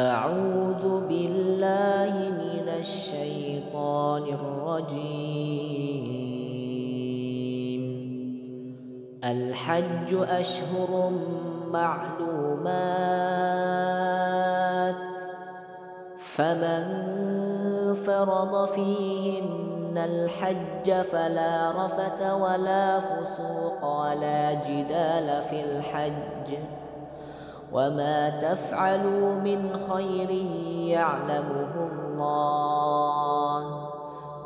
أعوذ بالله من الشيطان الرجيم. الحج أشهر معلومات. فمن فرض فيهن الحج فلا رفث ولا فسوق ولا جدال في الحج. وما تفعلوا من خير يعلمه الله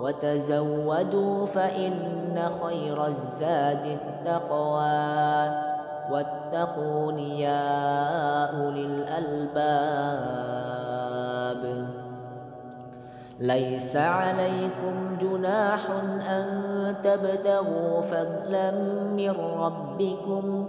وتزودوا فإن خير الزاد التقوى واتقون يا أولي الألباب ليس عليكم جناح أن تبتغوا فضلا من ربكم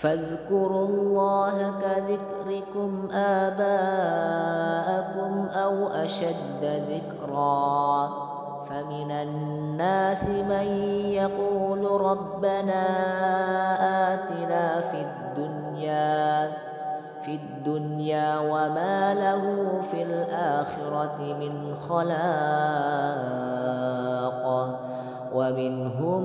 فاذكروا الله كذكركم آباءكم أو أشد ذكرا. فمن الناس من يقول ربنا آتنا في الدنيا في الدنيا وما له في الآخرة من خلاق. ومنهم